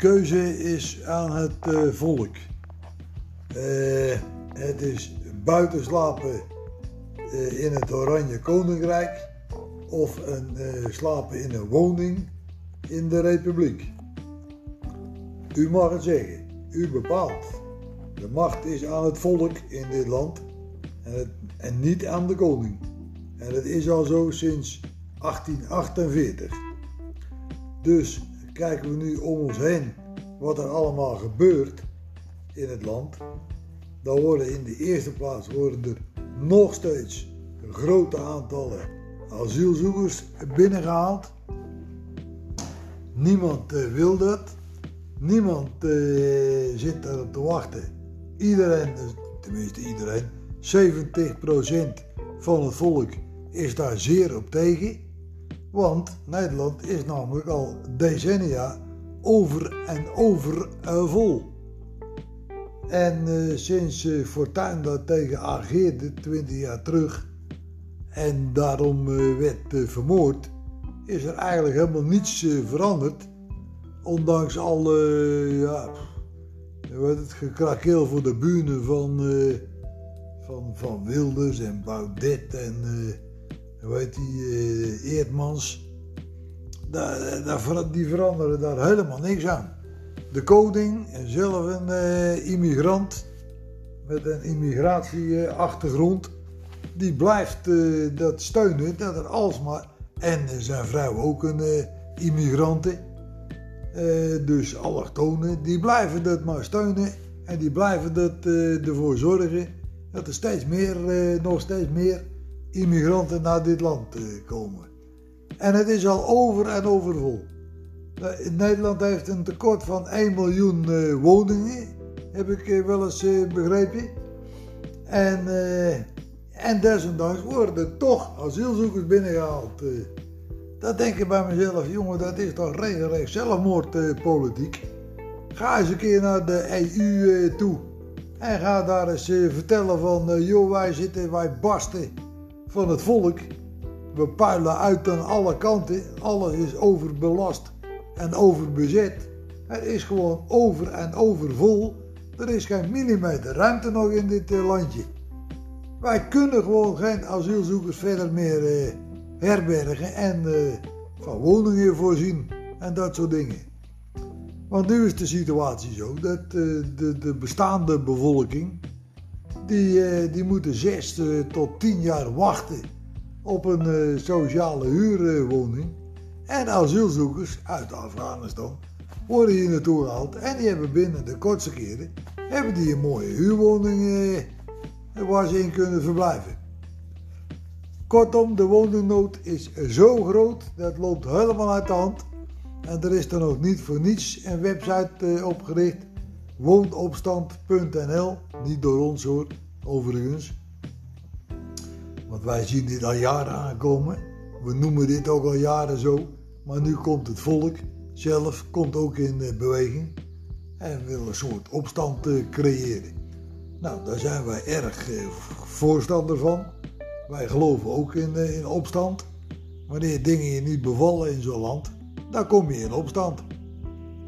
keuze is aan het eh, volk. Eh, het is buiten slapen eh, in het Oranje Koninkrijk of een, slapen in een woning in de Republiek. U mag het zeggen, u bepaalt. De macht is aan het volk in dit land en, en niet aan de koning. En dat is al zo sinds 1848. Dus kijken we nu om ons heen wat er allemaal gebeurt in het land. Dan worden in de eerste plaats worden er nog steeds grote aantallen asielzoekers binnengehaald. Niemand eh, wil dat. Niemand eh, zit erop te wachten. Iedereen, dus tenminste iedereen, 70% van het volk is daar zeer op tegen. Want Nederland is namelijk al decennia over en over eh, vol. En eh, sinds eh, Fortuyn daar tegen ageerde, 20 jaar terug, en daarom werd vermoord, is er eigenlijk helemaal niets veranderd. Ondanks al, eh, ja, het gekrakeel voor de buren van, van, van Wilders en Baudet en hoe die, eh, Eerdmans. Daar, ver- die veranderen daar helemaal niks aan. De koning, zelf een eh, immigrant met een immigratieachtergrond, die blijft eh, dat steunen, dat er alsmaar, en zijn vrouw ook een eh immigrante, eh, dus allochtonen, die blijven dat maar steunen en die blijven dat, eh, ervoor zorgen dat er steeds meer, eh, nog steeds meer immigranten naar dit land eh, komen. En het is al over en over vol. Eh, Nederland heeft een tekort van 1 miljoen eh, woningen, heb ik wel eens begrepen. En, en desondanks worden toch asielzoekers binnengehaald. eh. Dat denk ik bij mezelf, jongen, dat is toch regelrecht zelfmoordpolitiek. ga eens een keer naar de EU toe. En ga daar eens vertellen van, joh, wij zitten, wij barsten van het volk. We puilen uit aan alle kanten. Alles is overbelast en overbezet. Het is gewoon over en over vol. Er is geen millimeter ruimte nog in dit eh, landje. Wij kunnen gewoon geen asielzoekers verder meer eh, herbergen en eh, van woningen voorzien en dat soort dingen. Want nu is de situatie zo dat de bestaande bevolking, die, eh, die moeten zes eh, tot tien jaar wachten op een eh, sociale huurwoning. En asielzoekers uit Afghanistan worden hier naartoe gehaald en die hebben binnen de kortste keren hebben die een mooie huurwoning waar ze in kunnen verblijven. Kortom, de woningnood is zo groot, dat loopt helemaal uit de hand. En er is dan ook niet voor niets een website opgericht, woonopstand.nl, niet door ons hoor, overigens. Want wij zien dit al jaren aankomen. We noemen dit ook al jaren zo. Maar nu komt het volk zelf komt ook in eh, beweging en wil een soort opstand eh, creëren. Nou, daar zijn wij erg eh, voorstander van. Wij geloven ook in, in opstand. Wanneer dingen je niet bevallen in zo'n land, dan kom je in opstand.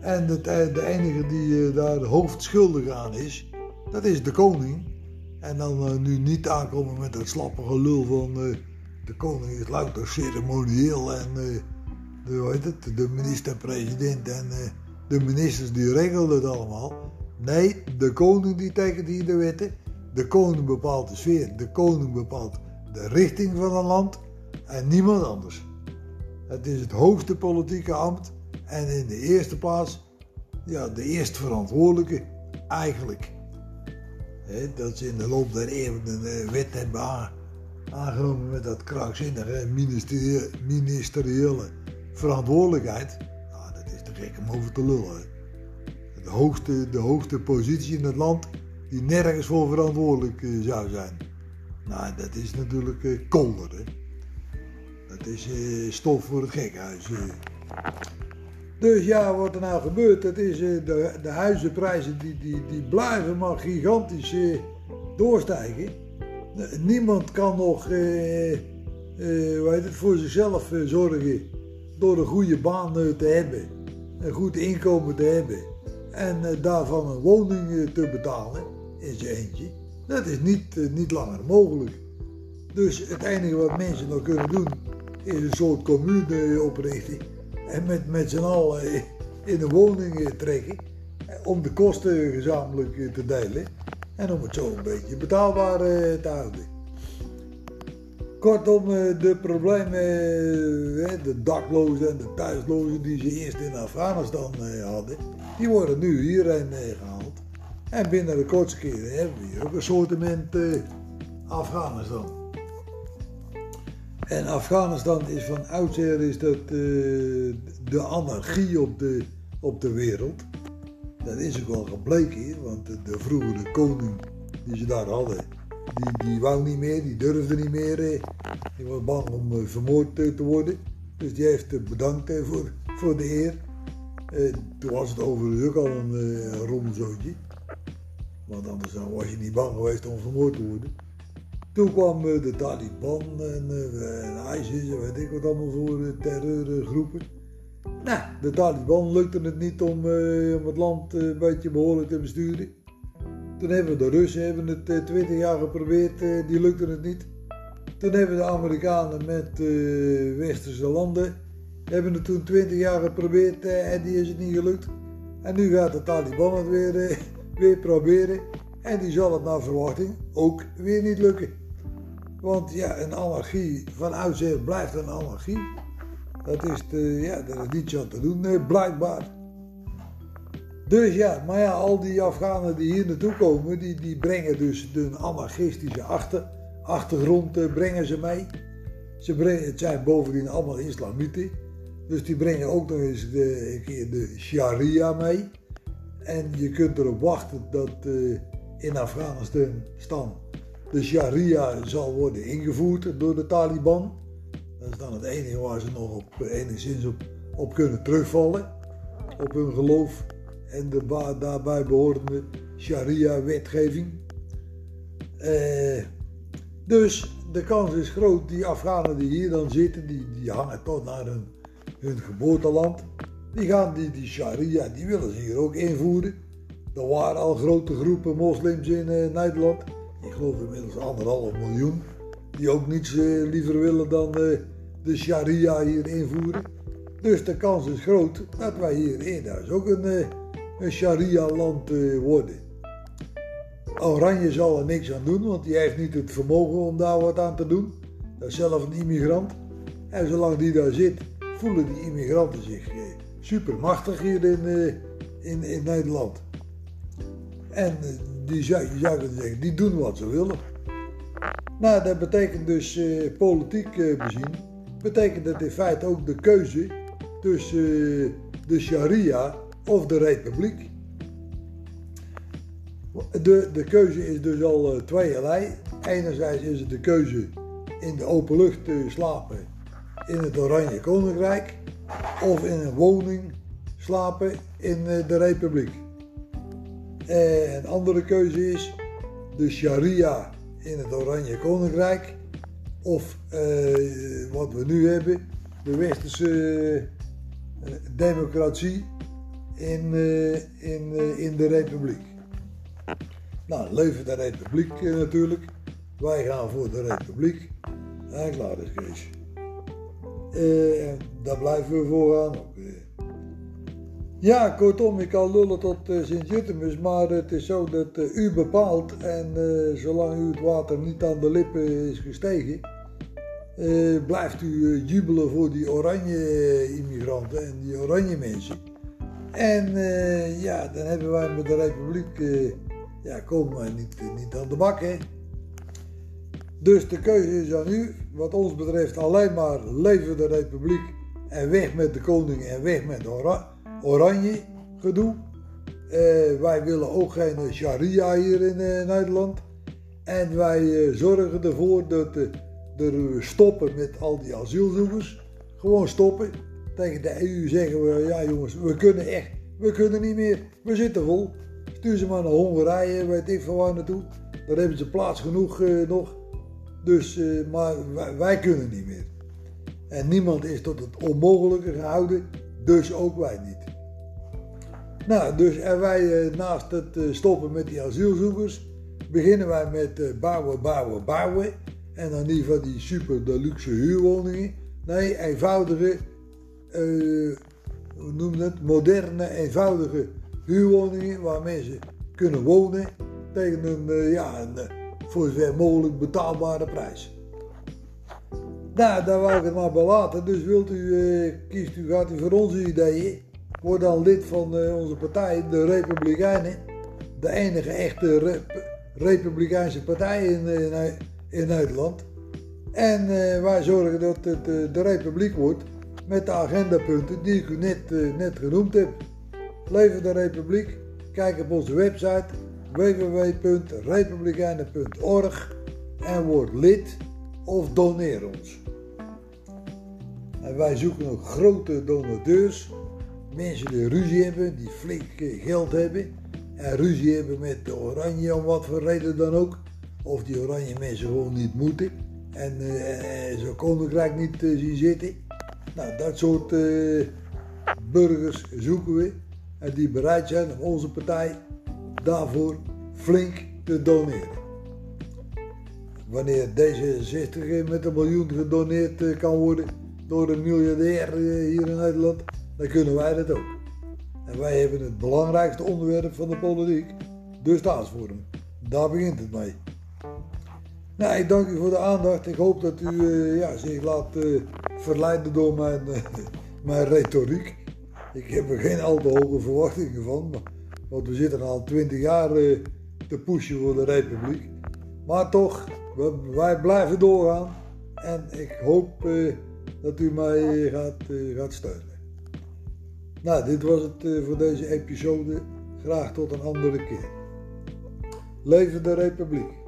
En het, eh, de enige die eh, daar hoofdschuldig aan is, dat is de koning. En dan eh, nu niet aankomen met dat slappe gelul van de koning is louter ceremonieel en de, hoe heet het, de minister-president en de ministers die regelen het allemaal. Nee, de koning die tekent hier de wetten. De koning bepaalt de sfeer. De koning bepaalt de richting van een land en niemand anders. Het is het hoogste politieke ambt en in de eerste plaats ja, de eerste verantwoordelijke eigenlijk. Dat ze in de loop der eeuwen een eh, wet hebben aan- aangenomen met dat krankzinnige ministeriële verantwoordelijkheid. Nou, dat is te gek om over te lullen. De hoogste, de hoogste positie in het land die nergens voor verantwoordelijk eh, zou zijn. Nou, dat is natuurlijk eh, kolder. Dat is stof voor het gekhuis. Dus ja, wat er nou gebeurt, dat is eh, de, de huizenprijzen die, die, die blijven maar gigantisch eh, doorstijgen. Niemand kan nog eh, eh, het, voor zichzelf eh, zorgen door een goede baan te hebben. een goed inkomen te hebben en daarvan een woning te betalen in zijn eentje, dat is niet, niet langer mogelijk. Dus het enige wat mensen nog kunnen doen, is een soort commune oprichten en met, met z'n allen in een woning trekken om de kosten gezamenlijk te delen en om het zo een beetje betaalbaar te houden. Kortom, de problemen, de daklozen en de thuislozen die ze eerst in Afghanistan hadden, die worden nu hierheen gehaald. En binnen de kortste keren hebben we hier ook een soortement Afghanistan. En Afghanistan is van oudsher is dat, uh, de anarchie op de, op de wereld. Dat is ook wel gebleken, want de, vroegere koning die ze daar hadden, die, die wou niet meer, die durfde niet meer. Die was bang om uh, vermoord te worden. Dus die heeft bedankt voor, voor de eer. toen was het overigens ook al een uh, rommelzootje. Want anders was je niet bang geweest om vermoord te worden. Toen kwam eh, de Taliban en, uh, en ISIS en weet ik wat allemaal voor terreurgroepen. Nou, de Taliban lukte het niet om, uh, om het land een beetje behoorlijk te besturen. Toen hebben de Russen hebben het 20 jaar geprobeerd, die lukte het niet. Toen hebben de Amerikanen met westerse landen hebben het toen 20 jaar geprobeerd en die is het niet gelukt. En nu gaat de Taliban het weer, weer proberen. En die zal het naar verwachting ook weer niet lukken. Want ja, een allergie van oudsher blijft een allergie. Dat is, de, ja, dat is niets aan te doen, blijkbaar. Dus ja, maar ja, al die Afghanen die hier naartoe komen, die, die brengen dus de anarchistische achter, achtergrond uh, brengen ze mee. Ze brengen, het zijn bovendien allemaal islamieten. Dus die brengen ook nog eens de, een keer de sharia mee. En je kunt erop wachten dat uh, in Afghanistan de sharia zal worden ingevoerd door de Taliban. Dat is dan het enige waar ze nog op, enigszins op, op kunnen terugvallen. Op hun geloof en de daarbij behorende sharia-wetgeving. Eh, dus de kans is groot, die Afghanen die hier dan zitten, die, hangen toch naar hun, hun geboorteland. Die gaan die, die sharia, die willen ze hier ook invoeren. Er waren al grote groepen moslims in uh, Nederland ik geloof inmiddels anderhalf miljoen, die ook niets eh, liever willen dan uh, de sharia hier invoeren. Dus de kans is groot dat wij hier in ook een, uh, een sharia-land worden. Oranje zal er niks aan doen, want die heeft niet het vermogen om daar wat aan te doen. Dat is zelf een immigrant. En zolang die daar zit, voelen die immigranten zich supermachtig hier in, in, in Nederland. En die zou, je zou kunnen zeggen, die doen wat ze willen. Nou, dat betekent dus uh, politiek uh, bezien, betekent dat in feite ook de keuze tussen uh, de sharia of de republiek. De, de keuze is dus al uh, tweeërlei. Enerzijds is het de keuze in de open lucht te slapen in het Oranje Koninkrijk of in een woning slapen in de republiek. En een andere keuze is de sharia in het Oranje Koninkrijk. Of uh, wat we nu hebben, de westerse uh, democratie in, uh, in, in de republiek. Nou, leven de republiek natuurlijk. Wij gaan voor de republiek. En klaar is Kees. daar blijven we vooraan ook. Ja, kortom, ik kan lullen tot uh, Sint-Jutemus, maar het is zo dat uh, u bepaalt en uh, zolang u het water niet aan de lippen is gestegen, blijft u jubelen voor die oranje immigranten en die oranje mensen. En ja, dan hebben wij met de republiek, ja, kom maar niet, niet aan de bak, hè. Dus de keuze is aan u, wat ons betreft alleen maar leven de republiek en weg met de koning en weg met de oranje oranje gedoe. Uh, wij willen ook geen sharia hier in uh, Nederland. En wij uh, zorgen ervoor dat we stoppen met al die asielzoekers. Gewoon stoppen. Tegen de EU zeggen we, ja jongens, we kunnen echt, we kunnen niet meer. We zitten vol. Stuur ze maar naar Hongarije, weet ik van waar naartoe. Daar hebben ze plaats genoeg nog. Dus, maar wij, wij kunnen niet meer. En niemand is tot het onmogelijke gehouden, dus ook wij niet. Nou, dus en wij naast het stoppen met die asielzoekers, beginnen wij met bouwen, bouwen, bouwen. En dan niet van die super deluxe huurwoningen. Nee, eenvoudige, hoe noem het, moderne, eenvoudige huurwoningen waar mensen kunnen wonen tegen een, ja, een voor zover mogelijk betaalbare prijs. Nou, daar wou ik het maar bij laten. Dus wilt u, uh, kiest u, gaat u voor onze ideeën. Word dan lid van uh, onze partij, de Republikeinen. De enige echte Republikeinse partij in, in, in Nederland. En uh, wij zorgen dat het de Republiek wordt met de agendapunten die ik u net, net genoemd heb. Leven de Republiek. Kijk op onze website www.republikeinen.org en word lid of doneer ons. En wij zoeken ook grote donateurs, mensen die ruzie hebben, die flink geld hebben en ruzie hebben met de oranje om wat voor reden dan ook. Of die oranje mensen gewoon niet moeten en uh, zo'n koninkrijk niet uh, zien zitten. Nou, dat soort burgers zoeken we en die bereid zijn om onze partij daarvoor flink te doneren. Wanneer D66 met een miljoen gedoneerd eh, kan worden door een miljardair eh, hier in Nederland, dan kunnen wij dat ook. En wij hebben het belangrijkste onderwerp van de politiek, de staatsvorm. Daar begint het mee. Nou, ik dank u voor de aandacht. Ik hoop dat u uh, ja, zich laat uh, verleiden door mijn, uh, mijn retoriek. Ik heb er geen al te hoge verwachtingen van, want we zitten al twintig jaar te pushen voor de Republiek. Maar toch, wij blijven doorgaan en ik hoop dat u mij gaat, gaat steunen. Nou, dit was het uh, voor deze episode. Graag tot een andere keer. Leven de Republiek!